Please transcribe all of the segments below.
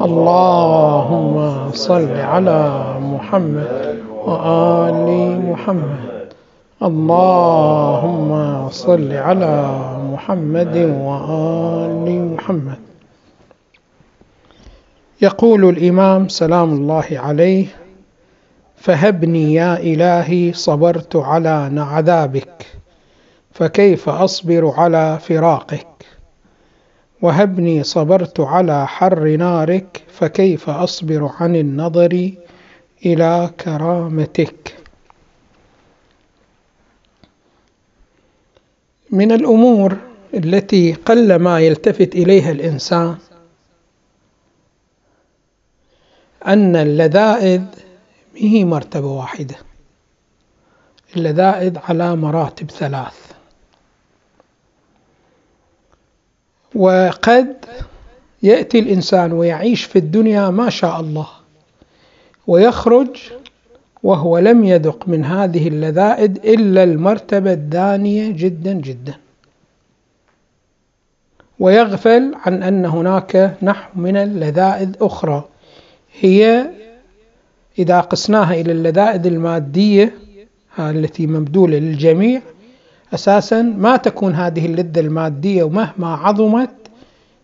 اللهم صل على محمد وآل محمد. اللهم صل على محمد وآل محمد. يقول الإمام سلام الله عليه فهبني يا إلهي صبرت على عذابك فكيف أصبر على فراقك؟ وهبني صبرت على حر نارك فكيف أصبر عن النظر إلى كرامتك؟ من الأمور التي قل ما يلتفت إليها الإنسان أن اللذائذ هي مرتبة واحدة اللذائذ على مراتب ثلاث. وقد يأتي الإنسان ويعيش في الدنيا ما شاء الله ويخرج وهو لم يذق من هذه اللذائذ إلا المرتبة الدانية جدا جدا. ويغفل عن أن هناك نحو من اللذائذ أخرى. هي إذا قسناها إلى اللذائذ المادية التي مبذولة للجميع أساسا ما تكون هذه اللذة المادية ومهما عظمت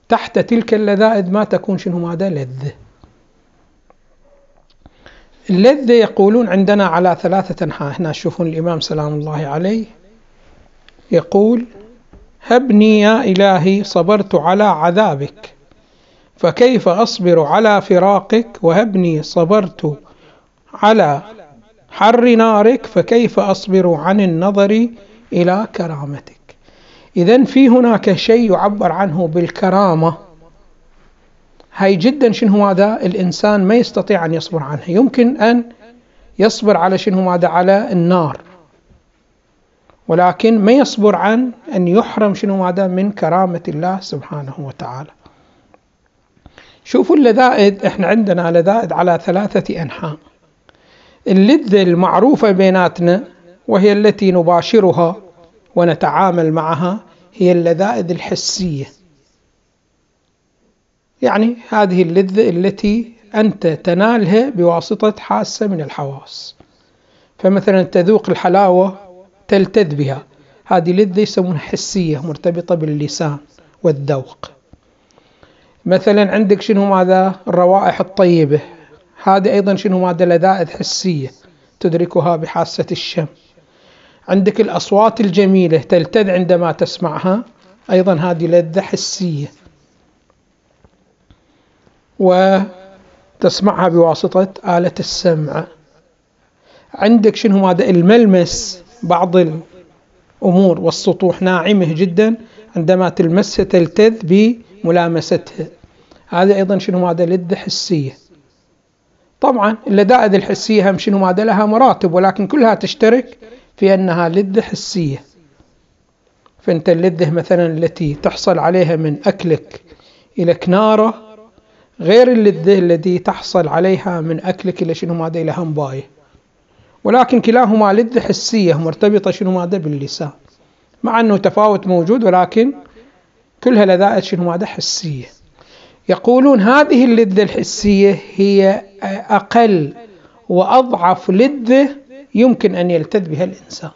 تحت تلك اللذائذ ما تكون شنو ماذا؟ لذة. اللذة يقولون عندنا على ثلاثة أنحاء. هنا تشوفون الإمام سلام الله عليه يقول هبني يا إلهي صبرت على عذابك فكيف أصبر على فراقك؟ وهبني صبرت على حر نارك فكيف أصبر عن النظر؟ إلى كرامتك. إذا في هناك شيء يعبر عنه بالكرامة. هاي جدا شنو هذا الإنسان ما يستطيع أن يصبر عنها. يمكن أن يصبر على شنو هذا على النار. ولكن ما يصبر عن أن يحرم شنو هذا من كرامة الله سبحانه وتعالى. شوفوا اللذائذ إحنا عندنا لذائذ على ثلاثة أنحاء. اللذة المعروفة بيناتنا وهي التي نباشرها ونتعامل معها هي اللذائذ الحسية. يعني هذه اللذة التي أنت تنالها بواسطة حاسة من الحواس. فمثلا تذوق الحلاوة تلتذ بها. هذه لذة يسمونها حسية مرتبطة باللسان والذوق. مثلا عندك شنو ماذا؟ الروائح الطيبة. هذه أيضا شنو ماذا؟ لذائذ حسية تدركها بحاسة الشم. عندك الأصوات الجميلة تلتذ عندما تسمعها. أيضا هذه لذة حسية. وتسمعها بواسطة آلة السمع. عندك شنو هذا؟ الملمس. بعض الأمور والسطوح ناعمة جدا عندما تلمسها تلتذ بملامستها. هذا أيضا شنو هذا؟ لذة حسية. طبعا اللذائذ الحسية هم شنو هذا؟ لها مراتب ولكن كلها تشترك في أنها لذة حسية. فأنت اللذة مثلا التي تحصل عليها من أكلك إلى كنارة غير اللذة التي تحصل عليها من أكلك إلى شنو ماذا؟ إلى همباية ولكن كلاهما لذة حسية مرتبطة شنو ماذا؟ باللسان. مع أنه تفاوت موجود ولكن كلها لذائذ شنو ماذا؟ حسية. يقولون هذه اللذة الحسية هي أقل وأضعف لذة يمكن أن يلتذ بها الإنسان.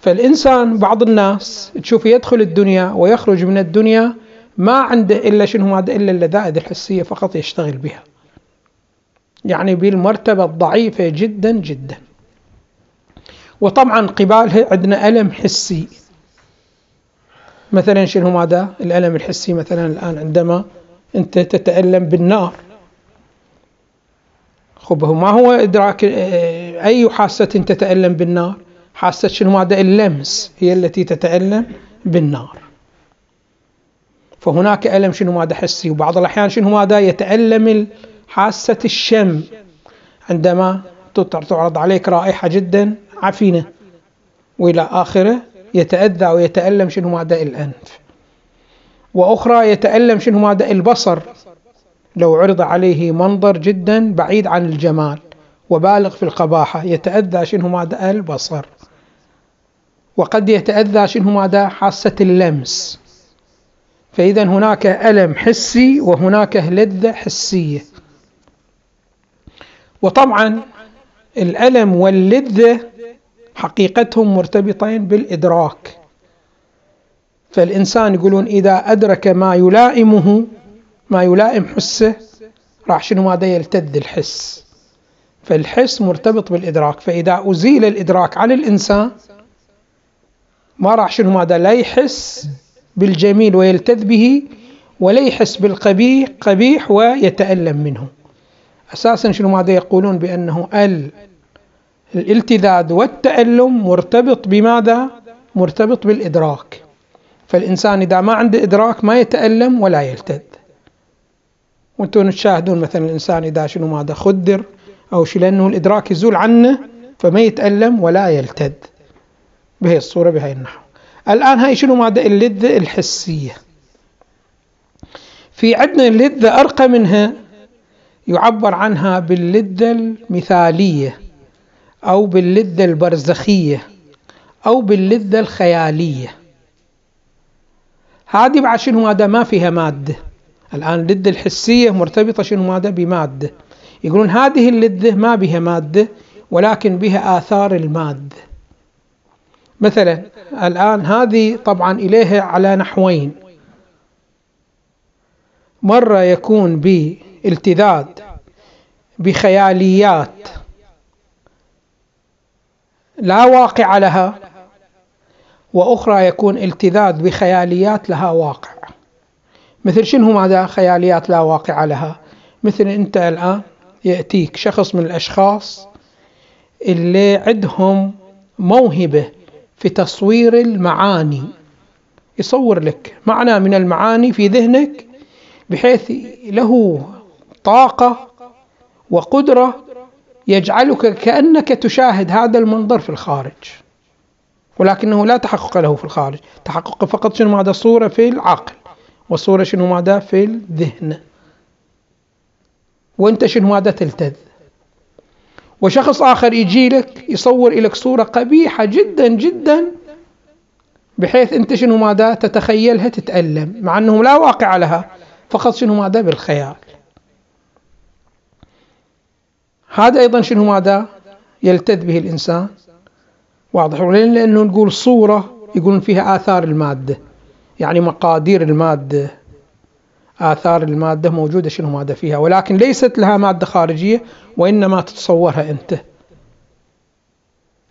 فالإنسان بعض الناس تشوف يدخل الدنيا ويخرج من الدنيا ما عنده إلا شنو؟ هذا إلا اللذائذ الحسية فقط يشتغل بها. يعني بالمرتبة الضعيفة جدا جدا. وطبعا قبالها عندنا ألم حسي. مثلا شنو هذا الألم الحسي مثلا الآن عندما أنت تتألم بالنار. خب ما هو إدراك آه، أي حاسة تتألم بالنار؟ حاسة شنو؟ هذا اللمس هي التي تتألم بالنار. فهناك ألم شنو هذا حسي وبعض الأحيان شنو هذا يتألم حاسة الشم. عندما تعرض عليك رائحة جدا عفينة. وإلى آخره يتأذى ويتألم شنو هذا الأنف. وأخرى يتألم شنو هذا البصر. لو عرض عليه منظر جدا بعيد عن الجمال وبالغ في القباحة يتأذى شنو ماذا؟ البصر. وقد يتأذى شنو ماذا؟ حاسة اللمس. فإذا هناك ألم حسي وهناك لذة حسية. وطبعا الألم واللذة حقيقتهم مرتبطين بالإدراك. فالإنسان يقولون إذا أدرك ما يلائمه ما يلائم حسه راح شنو ماذا يلتذ الحس. فالحس مرتبط بالإدراك فإذا أزيل الإدراك عن الإنسان ما راح شنو ماذا لا يحس بالجميل ويلتذ به ولا يحس بالقبيح قبيح ويتألم منه. أساسا شنو ماذا يقولون؟ بأنه ال الالتذاذ والتألم مرتبط بماذا؟ مرتبط بالإدراك. فالإنسان إذا ما عنده إدراك ما يتألم ولا يلتذ. وأنتم تشاهدون مثلا الإنسان إذا شنو ماذا خدر أو شيء لأنه الإدراك يزول عنه فما يتألم ولا يلتذ بهي الصورة بهي النحو. الآن هاي شنو ماذا؟ اللذة الحسية. في عندنا اللذة أرقى منها يعبر عنها باللذة المثالية أو باللذة البرزخية أو باللذة الخيالية. هذه بعد شنو ماذا؟ ما فيها مادة. الآن اللذة الحسية مرتبطة شنو ماذا؟ بمادة. يقولون هذه اللذة ما بها مادة ولكن بها آثار المادة مثلا الآن هذه طبعا إليها على نحوين. مرة يكون بالتذاذ بخياليات. لا واقع لها. وأخرى يكون التذاذ بخياليات لها واقع. مثل شنو ماذا خياليات لا واقع لها؟ مثل أنت الآن يأتيك شخص من الأشخاص اللي عندهم موهبة في تصوير المعاني. يصور لك معنى من المعاني في ذهنك بحيث له طاقة وقدرة يجعلك كأنك تشاهد هذا المنظر في الخارج. ولكنه لا تحقق له في الخارج. تحقق فقط شنو ماذا؟ صورة في العقل. وصورة شنو ماذا؟ في الذهن وأنت شنو ماذا تلتذ؟ وشخص آخر يجي لك يصور لك صورة قبيحة جدا جدا بحيث أنت شنو ماذا؟ تتخيلها تتألم مع أنه لا واقع لها فقط شنو ماذا؟ بالخيال. هذا أيضا شنو ماذا؟ يلتذ به الإنسان. واضح لأنه نقول صورة يقولون فيها آثار المادة. يعني مقادير المادة آثار المادة موجودة شنو مادة فيها. ولكن ليست لها مادة خارجية وإنما تتصورها أنت.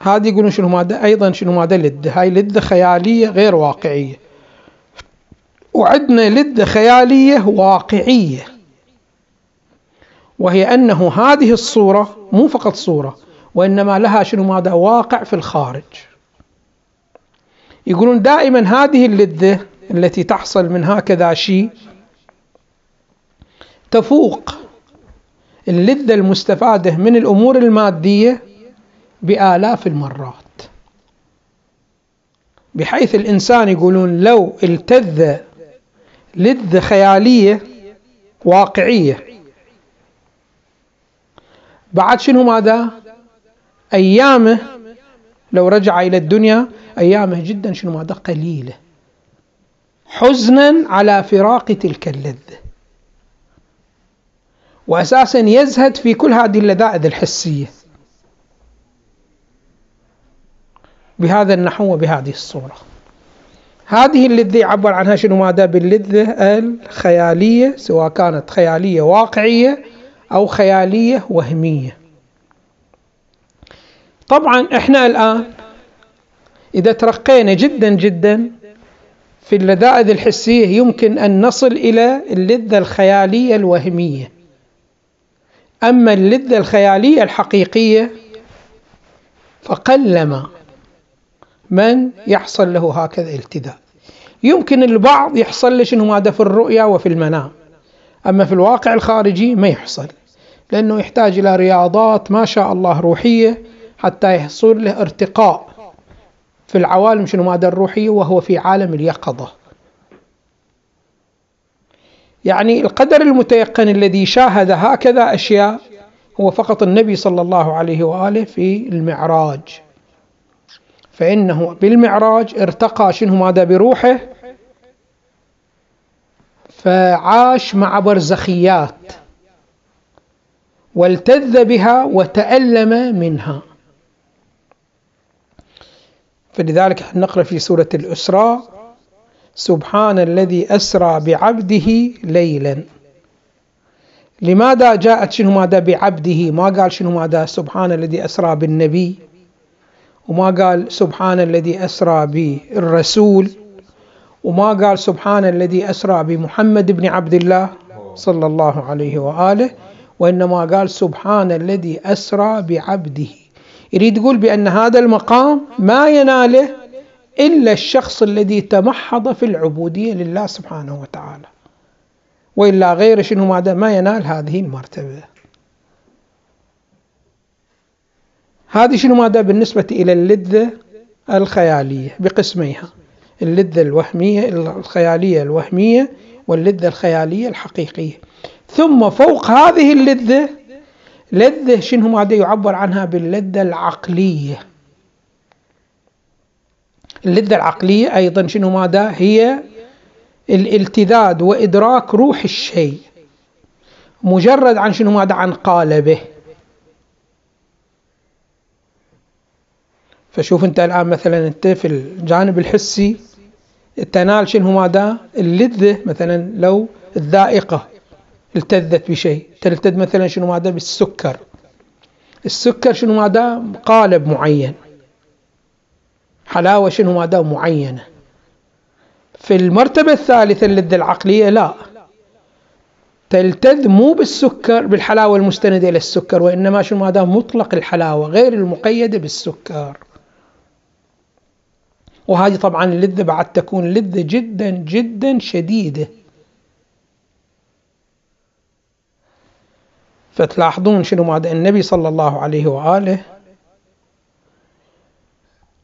هذه يقولون شنو مادة؟ أيضا شنو مادة لدة؟ هاي لدة خيالية غير واقعية. وعندنا لدة خيالية واقعية. وهي أنه هذه الصورة مو فقط صورة وإنما لها شنو ماذا واقع في الخارج. يقولون دائما هذه اللذة التي تحصل من هكذا شيء تفوق اللذة المستفادة من الأمور المادية بآلاف المرات. بحيث الإنسان يقولون لو التذ لذة خيالية واقعية بعد شنو ماذا؟ أيامه لو رجع إلى الدنيا أيامه جدا شنو ماذا؟ قليلة. حزنا على فراق تلك اللذة. وأساسا يزهد في كل هذه اللذائذ الحسية. بهذا النحو وبهذه الصورة. هذه اللذة يعبر عنها شنو ماذا؟ باللذة الخيالية سواء كانت خيالية واقعية أو خيالية وهمية. طبعا إحنا الآن إذا ترقينا جدا جدا في اللذائذ الحسية يمكن أن نصل إلى اللذة الخيالية الوهمية. أما اللذة الخيالية الحقيقية فقلما من يحصل له هكذا التذاذ يمكن البعض يحصل له شنو؟ ماذا في الرؤيا وفي المنام. أما في الواقع الخارجي ما يحصل لأنه يحتاج إلى رياضات ما شاء الله روحية حتى يحصل له ارتقاء. في العوالم شنو ماذا الروحية وهو في عالم اليقظة. يعني القدر المتيقن الذي شاهد هكذا أشياء هو فقط النبي صلى الله عليه وآله في المعراج. فإنه بالمعراج ارتقى شنو ماذا بروحه فعاش مع برزخيات والتذ بها وتألم منها. فلذلك نقرأ في سورة الأسراء. سبحان الذي أسرى بعبده ليلا. لماذا جاءت شنو ماذا بعبده؟ ما قال شنو ماذا سبحان الذي أسرى بالنبي؟ وما قال سبحان الذي أسرى بالرسول؟ وما قال سبحان الذي أسرى بمحمد بن عبد الله صلى الله عليه وآله؟ وإنما قال سبحان الذي أسرى بعبده. يريد يقول بأن هذا المقام ما يناله إلا الشخص الذي تمحض في العبودية لله سبحانه وتعالى. وإلا غير شنو ماذا ما ينال هذه المرتبة. هذه شنو ماذا بالنسبة إلى اللذة الخيالية بقسميها. اللذة الوهمية الخيالية الوهمية واللذة الخيالية الحقيقية. ثم فوق هذه اللذة لذة شنو ماذا يعبر عنها؟ باللذة العقلية. اللذة العقلية أيضا شنو ماذا؟ هي الالتذاذ وإدراك روح الشيء مجرد عن شنو ماذا؟ عن قالبه. فشوف أنت الآن مثلا أنت في الجانب الحسي تنال شنو ماذا؟ اللذة مثلا لو الذائقة. التذت بشيء. تلتذ مثلا شنو ماذا بالسكر. السكر شنو ماذا قالب معين. حلاوة شنو ماذا معينة. في المرتبة الثالثة اللذة العقلية لا. تلتذ مو بالسكر بالحلاوة المستندة إلى السكر وإنما شنو ماذا مطلق الحلاوة غير المقيدة بالسكر. وهذه طبعا اللذة بعد تكون لذة جدا جدا شديدة. فتلاحظون شنو ماذا النبي صلى الله عليه وآله؟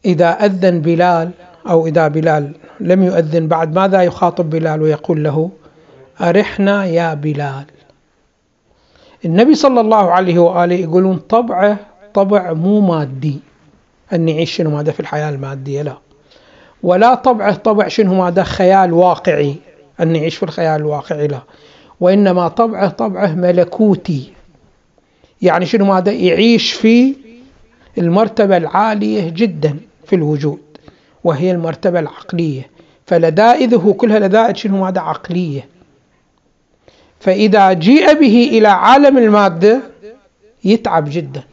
إذا أذن بلال أو إذا بلال لم يؤذن بعد ماذا يخاطب بلال ويقول له؟ أرحنا يا بلال. النبي صلى الله عليه وآله يقولون طبعه طبع مو مادي. أن نعيش شنو ماذا في الحياة المادية؟ لا. ولا طبعه طبع شنو ماذا خيال واقعي. أن نعيش في الخيال الواقعي لا. وإنما طبعه طبعه ملكوتي. يعني شنو ماذا؟ يعيش في المرتبة العالية جدا في الوجود وهي المرتبة العقلية. فلذائذه كلها لذائذ شنو ماذا؟ عقلية. فإذا جيء به إلى عالم المادة يتعب جدا.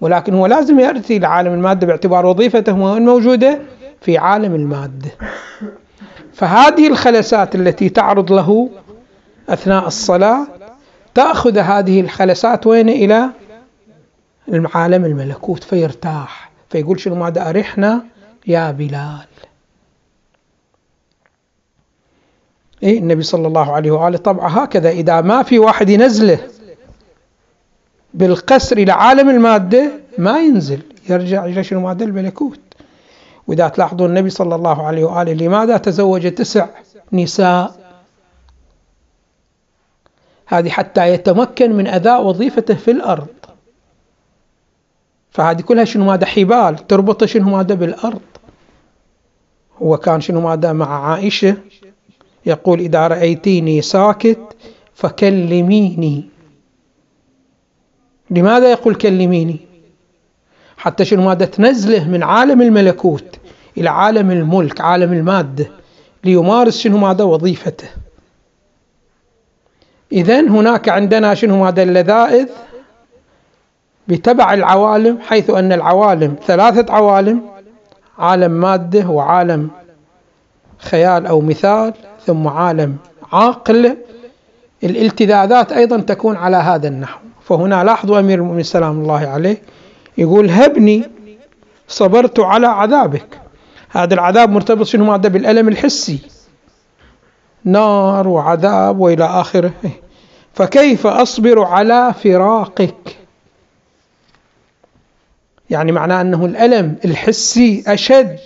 ولكن هو لازم يأتي إلى عالم المادة باعتبار وظيفته موجودة في عالم المادة. فهذه الخلسات التي تعرض له أثناء الصلاة تأخذ هذه الخلسات وين إلى عالم الملكوت فيرتاح. فيقول شنو ماذا أرحنا؟ يا بلال. إيه النبي صلى الله عليه وآله طبعا هكذا إذا ما في واحد ينزله بالقسر إلى عالم المادة ما ينزل يرجع إلى شنو؟ مادة الملكوت. وإذا تلاحظون النبي صلى الله عليه وآله لماذا تزوج تسع نساء؟ هذه حتى يتمكن من أداء وظيفته في الأرض. فهذه كلها شنو ماذا حبال تربط شنو ماذا بالأرض. هو كان شنو ماذا مع عائشة يقول إذا رأيتيني ساكت فكلميني. لماذا يقول كلميني؟ حتى شنو ماذا تنزله من عالم الملكوت إلى عالم الملك عالم المادة ليمارس شنو ماذا وظيفته. إذا هناك عندنا شنو ماذا اللذائذ؟ بتبع العوالم حيث أن العوالم ثلاثة عوالم عالم مادة وعالم خيال أو مثال ثم عالم عقل الالتذاذات أيضا تكون على هذا النحو. فهنا لاحظوا أمير المؤمنين سلام الله عليه يقول هبني صبرت على عذابك. هذا العذاب مرتبط شنو؟ ماذا بالألم الحسي. نار وعذاب وإلى آخره. فكيف أصبر على فراقك؟ يعني معناه أنه الألم الحسي أشد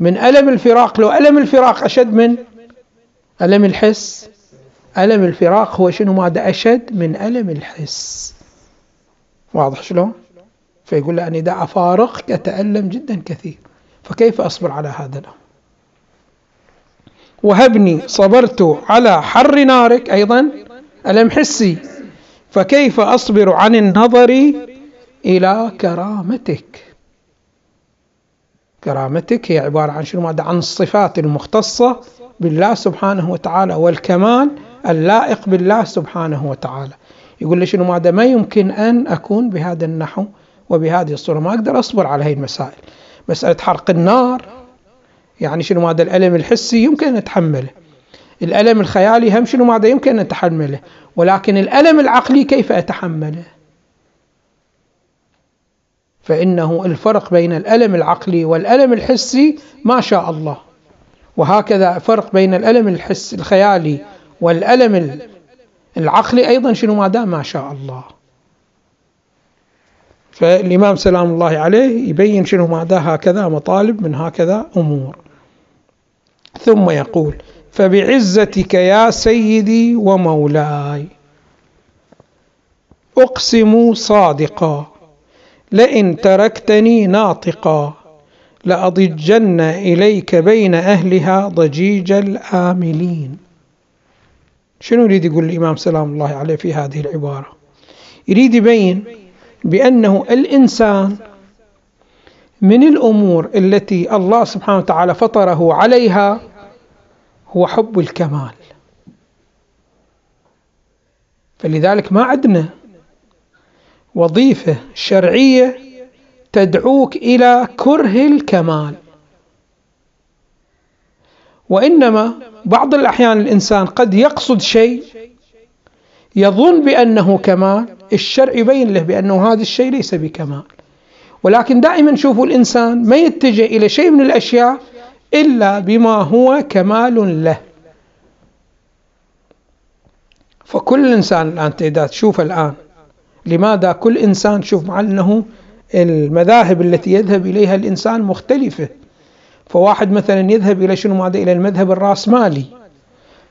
من ألم الفراق. لو ألم الفراق أشد من ألم الحس؟ ألم الفراق هو شنو؟ ماذا؟ أشد من ألم الحس. واضح شلون؟ فيقول له اني اذا أفارقك أتألم جدا كثير. فكيف أصبر على هذا الأمر؟ وهبني صبرت على حر نارك أيضا ألم حسي؟ فكيف أصبر عن النظر إلى كرامتك؟ كرامتك هي عبارة عن شنو؟ ماذا عن الصفات المختصة بالله سبحانه وتعالى والكمال اللائق بالله سبحانه وتعالى. يقول لي شنو؟ ماذا ما يمكن أن أكون بهذا النحو وبهذه الصورة. ما أقدر أصبر على هذه المسائل. مسألة حرق النار يعني شنو هذا الألم الحسي يمكن أن نتحمله الألم الخيالي هم شنو هذا يمكن أن نتحمله ولكن الألم العقلي كيف أتحمله؟ فإنه الفرق بين الألم العقلي والألم الحسي ما شاء الله. وهكذا فرق بين الألم الحس الخيالي والألم العقلي أيضا شنو ما دام ما شاء الله. فالإمام سلام الله عليه يبين شنو ماذا؟ هكذا مطالب من هكذا أمور. ثم يقول فبعزتك يا سيدي ومولاي. أقسم صادقا لئن تركتني ناطقا لأضجن إليك بين أهلها ضجيج الآملين. شنو يريد يقول الإمام سلام الله عليه في هذه العبارة؟ يريد يبين بأنه الإنسان من الأمور التي الله سبحانه وتعالى فطره عليها هو حب الكمال. فلذلك ما عندنا وظيفة شرعية تدعوك إلى كره الكمال. وإنما بعض الأحيان الإنسان قد يقصد شيء يظن بأنه كمال الشرع يبين له بأنه هذا الشيء ليس بكمال. ولكن دائما شوفوا الإنسان ما يتجه إلى شيء من الأشياء إلا بما هو كمال له. فكل إنسان الآن إذا تشوف الآن لماذا كل إنسان شوف مع أنه المذاهب التي يذهب إليها الإنسان مختلفة. فواحد مثلا يذهب إلى شنو ماذا؟ إلى المذهب الرأسمالي.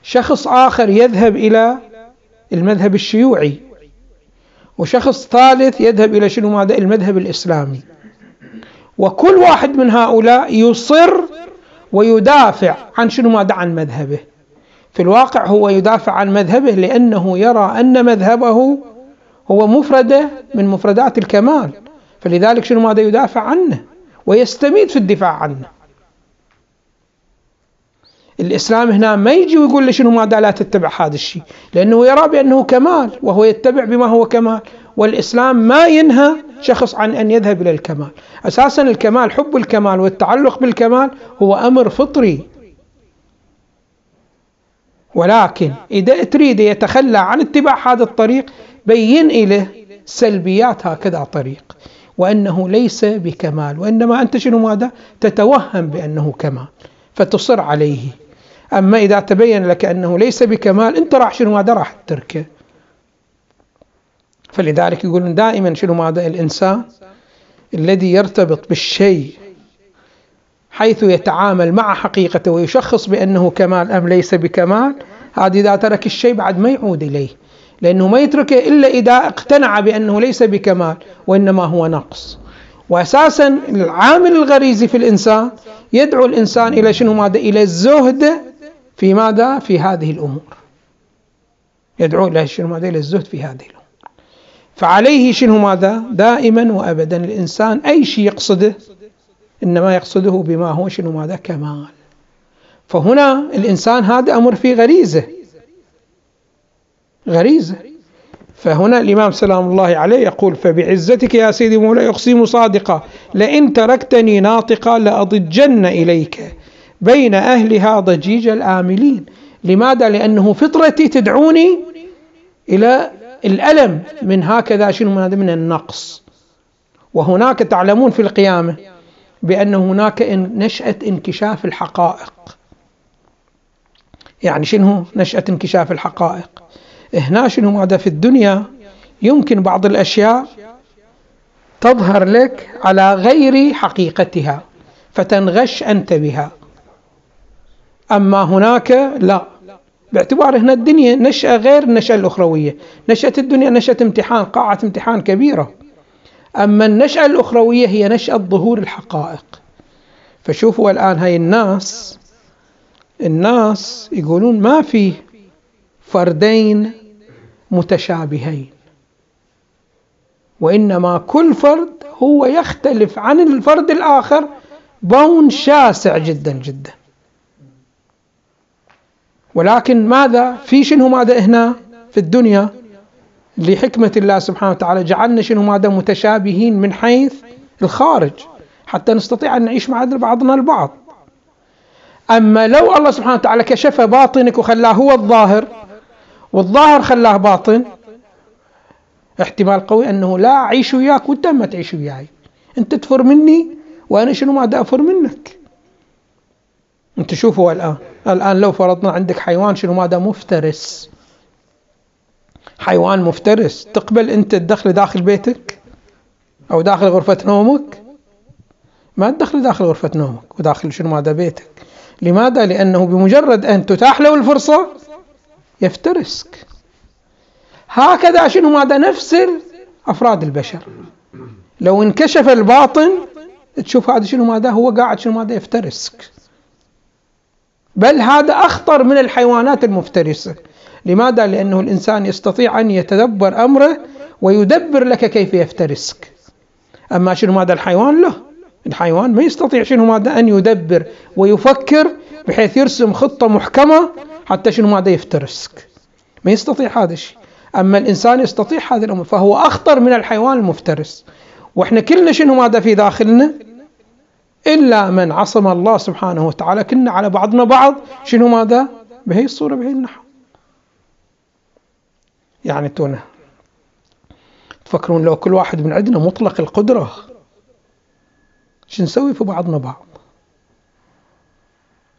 شخص آخر يذهب إلى المذهب الشيوعي. وشخص ثالث يذهب إلى شنو ماذا؟ المذهب الإسلامي. وكل واحد من هؤلاء يصر ويدافع عن شنو ماذا عن مذهبه. في الواقع هو يدافع عن مذهبه لأنه يرى أن مذهبه هو مفردة من مفردات الكمال فلذلك شنو ماذا يدافع عنه؟ ويستميت في الدفاع عنه. الإسلام هنا ما يجي ويقول له شنو ماذا لا تتبع هذا الشيء لأنه يرى بأنه كمال وهو يتبع بما هو كمال. والإسلام ما ينهى شخص عن أن يذهب إلى الكمال. أساسا الكمال حب الكمال والتعلق بالكمال هو أمر فطري. ولكن إذا تريد يتخلى عن اتباع هذا الطريق بين إليه سلبيات هكذا طريق. وأنه ليس بكمال وإنما أنت شنو ماذا؟ تتوهم بأنه كمال فتصر عليه. أما إذا تبين لك أنه ليس بكمال أنت راح شنو ماذا؟ راح تتركه فلذلك يقولون دائما شنو ماذا الإنسان الذي يرتبط بالشيء حيث يتعامل مع حقيقته ويشخص بأنه كمال أم ليس بكمال؟ هذا إذا ترك الشيء بعد ما يعود إليه. لأنه ما يتركه إلا إذا اقتنع بأنه ليس بكمال وإنما هو نقص. وأساسا العامل الغريزي في الإنسان يدعو الإنسان إلى شنو ماذا؟ إلى الزهد في ماذا؟ في هذه الأمور. يدعو إلى شنو ماذا؟ إلى الزهد في هذه الأمور فعليه شنو ماذا؟ دائما وأبدا. الإنسان أي شيء يقصده إنما يقصده بما هو شنو ماذا؟ كمال. فهنا الإنسان هذا أمر في غريزة. غريزة. فهنا الإمام سلام الله عليه يقول فبعزتك يا سيدي مولاي أقسم صادقا لئن تركتني ناطقا لأضجن إليك بين أهلها ضجيج الآملين. لماذا؟ لأنه فطرتي تدعوني إلى الألم من هكذا شنو من من النقص. وهناك تعلمون في القيامة بأن هناك نشأة انكشاف الحقائق. يعني شنو نشأة انكشاف الحقائق؟ هنا شنو ماذا في الدنيا؟ يمكن بعض الأشياء تظهر لك على غير حقيقتها فتنغش أنت بها. أما هناك لا. باعتبار هنا الدنيا نشأة غير النشأة الأخروية. نشأة الدنيا نشأة امتحان قاعة امتحان كبيرة. أما النشأة الأخروية هي نشأة ظهور الحقائق. فشوفوا الآن هاي الناس الناس يقولون ما في فردين متشابهين. وإنما كل فرد هو يختلف عن الفرد الآخر بون شاسع جدا جدا. ولكن ماذا؟ في شنو ماذا هنا في الدنيا؟ لحكمة الله سبحانه وتعالى جعلنا شنو ماذا؟ متشابهين من حيث الخارج حتى نستطيع أن نعيش مع بعضنا البعض. أما لو الله سبحانه وتعالى كشف باطنك وخلاه هو الظاهر والظاهر خلاه باطن احتمال قوي أنه لا أعيش وياك وأنت ما تعيش وياي. أنت تفر مني وأنا شنو ما أفر منك؟ أنت شوفوا الآن. الآن لو فرضنا عندك حيوان شنو ماذا؟ مفترس. حيوان مفترس. تقبل أنت تدخل داخل بيتك أو داخل غرفة نومك؟ ما تدخل داخل غرفة نومك وداخل شنو ماذا؟ بيتك. لماذا؟ لأنه بمجرد أن تتاح له الفرصة يفترسك. هكذا شنو ماذا؟ نفس أفراد البشر. لو انكشف الباطن تشوف هذا شنو ماذا؟ هو قاعد شنو ماذا؟ يفترسك. بل هذا أخطر من الحيوانات المفترسة. لماذا؟ لأنه الإنسان يستطيع أن يتدبر أمره ويدبر لك كيف يفترسك. أما شنو ماذا الحيوان؟ له. الحيوان ما يستطيع شنو ماذا أن يدبر ويفكر بحيث يرسم خطة محكمة حتى شنو ماذا يفترسك. ما يستطيع هذا الشيء. أما الإنسان يستطيع هذا الأمر فهو أخطر من الحيوان المفترس. وإحنا كلنا شنو ماذا في داخلنا؟ إلا من عصم الله سبحانه وتعالى. كنا على بعضنا بعض. شنو ماذا؟ بهي الصورة بهي النحو. يعني تونا تفكرون لو كل واحد من عندنا مطلق القدرة شو نسوي في بعضنا بعض؟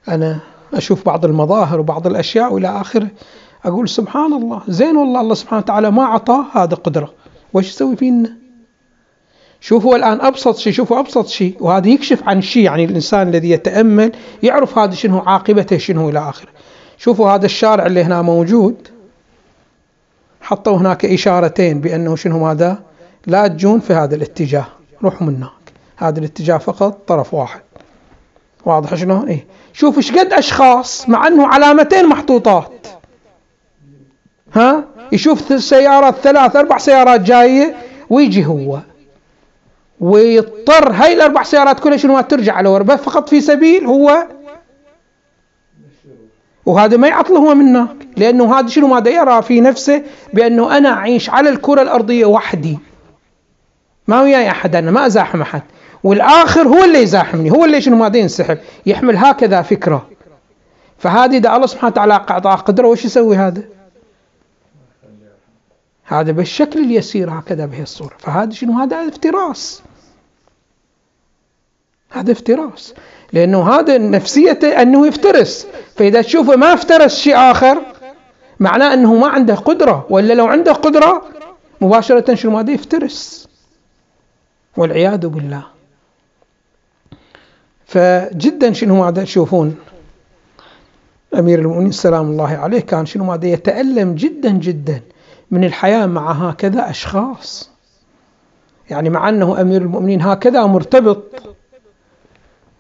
أنا أشوف بعض المظاهر وبعض الأشياء وإلى آخره أقول سبحان الله زين والله الله سبحانه وتعالى ما أعطاه هذا قدرة وش يسوي فينا؟ شوفوا الآن أبسط شيء؟ شوفوا أبسط شيء وهذا يكشف عن شيء يعني الإنسان الذي يتأمل يعرف هذا شنو عاقبته شنو إلى آخره. شوفوا هذا الشارع اللي هنا موجود. حطوا هناك إشارتين بأنه شنو هذا لا تجون في هذا الاتجاه. روحوا من هناك. هذا الاتجاه فقط طرف واحد. واضح شلون؟ إيه. شوف إيش قد أشخاص مع أنه علامتين محطوطات. ها؟ يشوف سيارات ثلاث أربع سيارات جاية ويجي هو. ويضطر هاي الأربع سيارات كلها شنو ترجع على وربه فقط في سبيل هو وهذا ما يعطله هو منك لأنه هذا شنو ماذا يرى في نفسه بأنه أنا أعيش على الكرة الأرضية وحدي. ما وياي أحد أنا ما أزاحم أحد. والآخر هو اللي يزاحمني هو اللي شنو ماذا ينسحب يحمل هكذا فكرة. فهذه إذا الله سبحانه وتعالى اعطاه قدره وش يسوي هذا؟ هذا بالشكل اليسير هكذا بهي الصورة فهذا شنو؟ هذا افتراس. هذا افتراس. لأنه هذا نفسيته أنه يفترس. فإذا تشوفه ما افترس شيء آخر معناه أنه ما عنده قدرة. ولا لو عنده قدرة مباشرة شنو؟ هذا يفترس. والعياذ بالله. فجدا شنو هذا؟ تشوفون أمير المؤمنين سلام الله عليه كان شنو هذا؟ يتألم جدا جدا من الحياة مع هكذا أشخاص. يعني مع أنه أمير المؤمنين هكذا مرتبط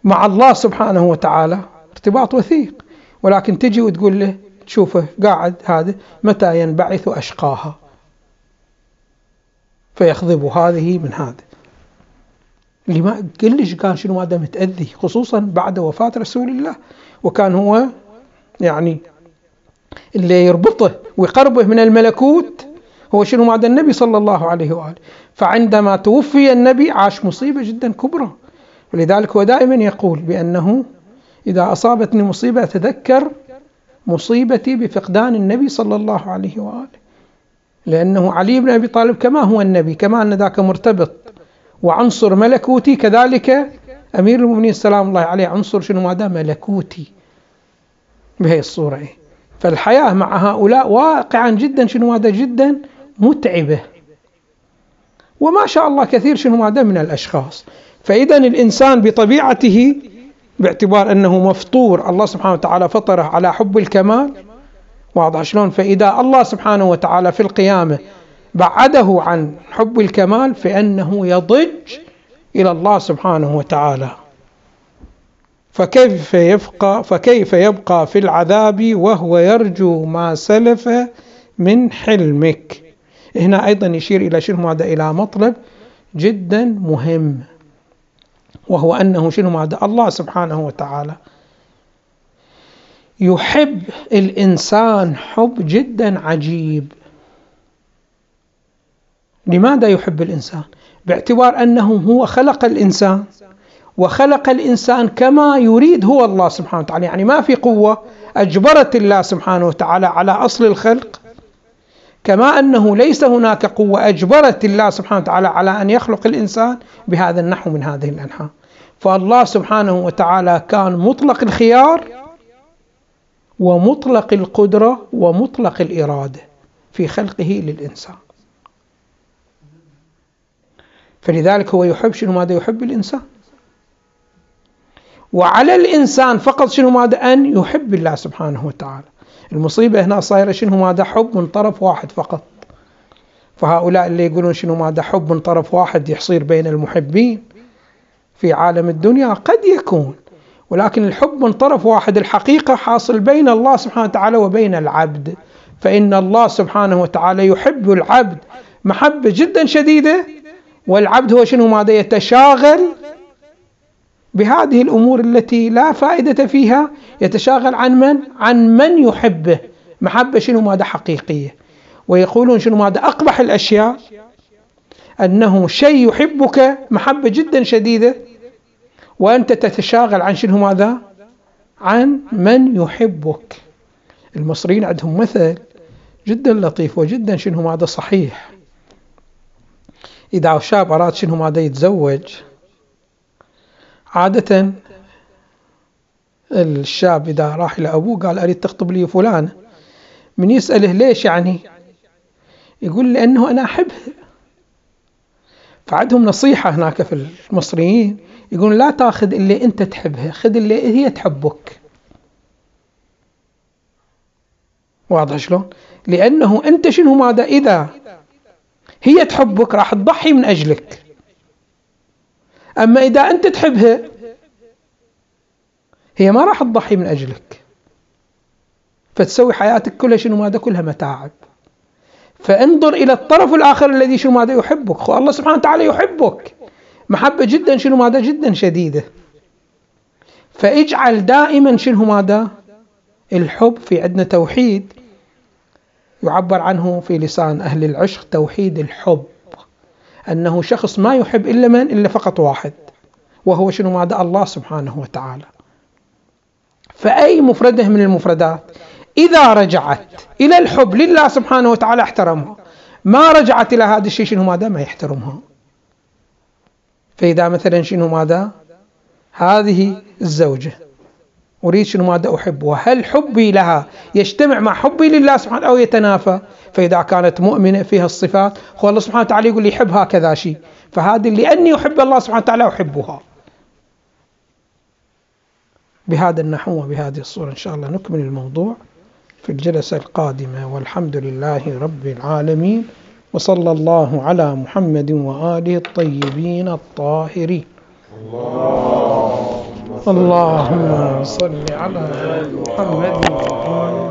مع الله سبحانه وتعالى ارتباط وثيق. ولكن تجي وتقول له تشوفه قاعد هذا متى ينبعث أشقاها؟ فيخضب هذه من هذا اللي ما كلش كان شنو هذا متأذي خصوصا بعد وفاة رسول الله. وكان هو يعني اللي يربطه ويقربه من الملكوت هو شنو هذا النبي صلى الله عليه وآله. فعندما توفي النبي عاش مصيبة جدا كبرى. ولذلك هو دائما يقول بأنه إذا أصابتني مصيبة أتذكر مصيبتي بفقدان النبي صلى الله عليه وآله. لأنه علي بن أبي طالب كما هو النبي كما أن ذاك مرتبط. وعنصر ملكوتي كذلك أمير المؤمنين سلام الله عليه. عنصر شنو؟ هذا ملكوتي بهي الصورة. فالحياة مع هؤلاء واقعا جدا شنو هذا؟ جدا متعبة. وما شاء الله كثير شنو هذا؟ من الأشخاص. فإذا الإنسان بطبيعته باعتبار أنه مفطور الله سبحانه وتعالى فطره على حب الكمال. واضح شلون؟ فإذا الله سبحانه وتعالى في القيامة بعده عن حب الكمال فإنه يضج إلى الله سبحانه وتعالى. فكيف يبقى فكيف يبقى في العذاب وهو يرجو ما سلف من حلمك؟ هنا أيضا يشير إلى شنو؟ هذا إلى مطلب جدا مهم. وهو أنه شنو هذا الله سبحانه وتعالى. يحب الإنسان حب جدا عجيب. لماذا يحب الإنسان؟ باعتبار أنه هو خلق الإنسان. وخلق الإنسان كما يريد هو الله سبحانه وتعالى. يعني ما في قوة أجبرت الله سبحانه وتعالى على أصل الخلق كما أنه ليس هناك قوة أجبرت الله سبحانه وتعالى على أن يخلق الإنسان بهذا النحو من هذه الأنحاء فالله سبحانه وتعالى كان مطلق الخيار ومطلق القدرة ومطلق الإرادة في خلقه للإنسان. فلذلك هو يحب شنو ماذا يحب الإنسان؟ وعلى الإنسان فقط شنو ماذا؟ أن يحب الله سبحانه وتعالى. المصيبة هنا صايرة شنو؟ ماذا حب من طرف واحد فقط. فهؤلاء اللي يقولون شنو؟ ماذا حب من طرف واحد يصير بين المحبين في عالم الدنيا قد يكون. ولكن الحب من طرف واحد الحقيقة حاصل بين الله سبحانه وتعالى وبين العبد. فإن الله سبحانه وتعالى يحب العبد محبة جدا شديدة والعبد هو شنو؟ ماذا يتشاغل بهذه الأمور التي لا فائدة فيها يتشاغل عن من؟ عن من يحبه. محبة شنو؟ ماذا حقيقية. ويقولون شنو؟ ماذا أقبح الأشياء. أنه شيء يحبك. محبة جدا شديدة. وأنت تتشاغل عن شنو؟ ماذا؟ عن من يحبك. المصريين عندهم مثل جدا لطيف وجدا شنو؟ ماذا صحيح. إذا شاب أراد شنو؟ ماذا يتزوج عادة الشاب إذا راح إلى أبوه قال أريد تخطب لي فلانة من يسأله ليش يعني؟ يقول لأنه أنا أحبها فعندهم نصيحة هناك في المصريين. يقول لا تاخذ اللي أنت تحبها خذ اللي هي تحبك. واضح شلون؟ لأنه أنت شنو ماذا؟ إذا هي تحبك راح تضحي من أجلك. أما إذا أنت تحبها هي ما راح تضحي من أجلك. فتسوي حياتك كلها شنو ماذا؟ كلها متاعب. فانظر إلى الطرف الآخر الذي شنو ماذا؟ يحبك. الله سبحانه وتعالى يحبك. محبة جدا شنو ماذا؟ جدا شديدة. فاجعل دائما شنو ماذا؟ الحب في عندنا توحيد. يعبر عنه في لسان أهل العشق توحيد الحب. أنه شخص ما يحب إلا من؟ إلا فقط واحد. وهو شنو؟ ماذا؟ الله سبحانه وتعالى. فأي مفردة من المفردات؟ إذا رجعت إلى الحب لله سبحانه وتعالى احترمها. ما رجعت إلى هذا الشيء شنو؟ ماذا؟ ما يحترمها. فإذا مثلا شنو؟ ماذا؟ هذه الزوجة. أريد شنو ماذا أحبها هل حبي لها يجتمع مع حبي لله سبحانه أو يتنافى؟ فإذا كانت مؤمنة فيها الصفات هو الله سبحانه وتعالى يقول لي يحب هكذا شيء. فهذه لأني أحب الله سبحانه وتعالى أحبها. بهذا النحو وبهذه الصورة إن شاء الله نكمل الموضوع في الجلسة القادمة. والحمد لله رب العالمين وصلى الله على محمد وآله الطيبين الطاهرين. اللهم صل على محمد.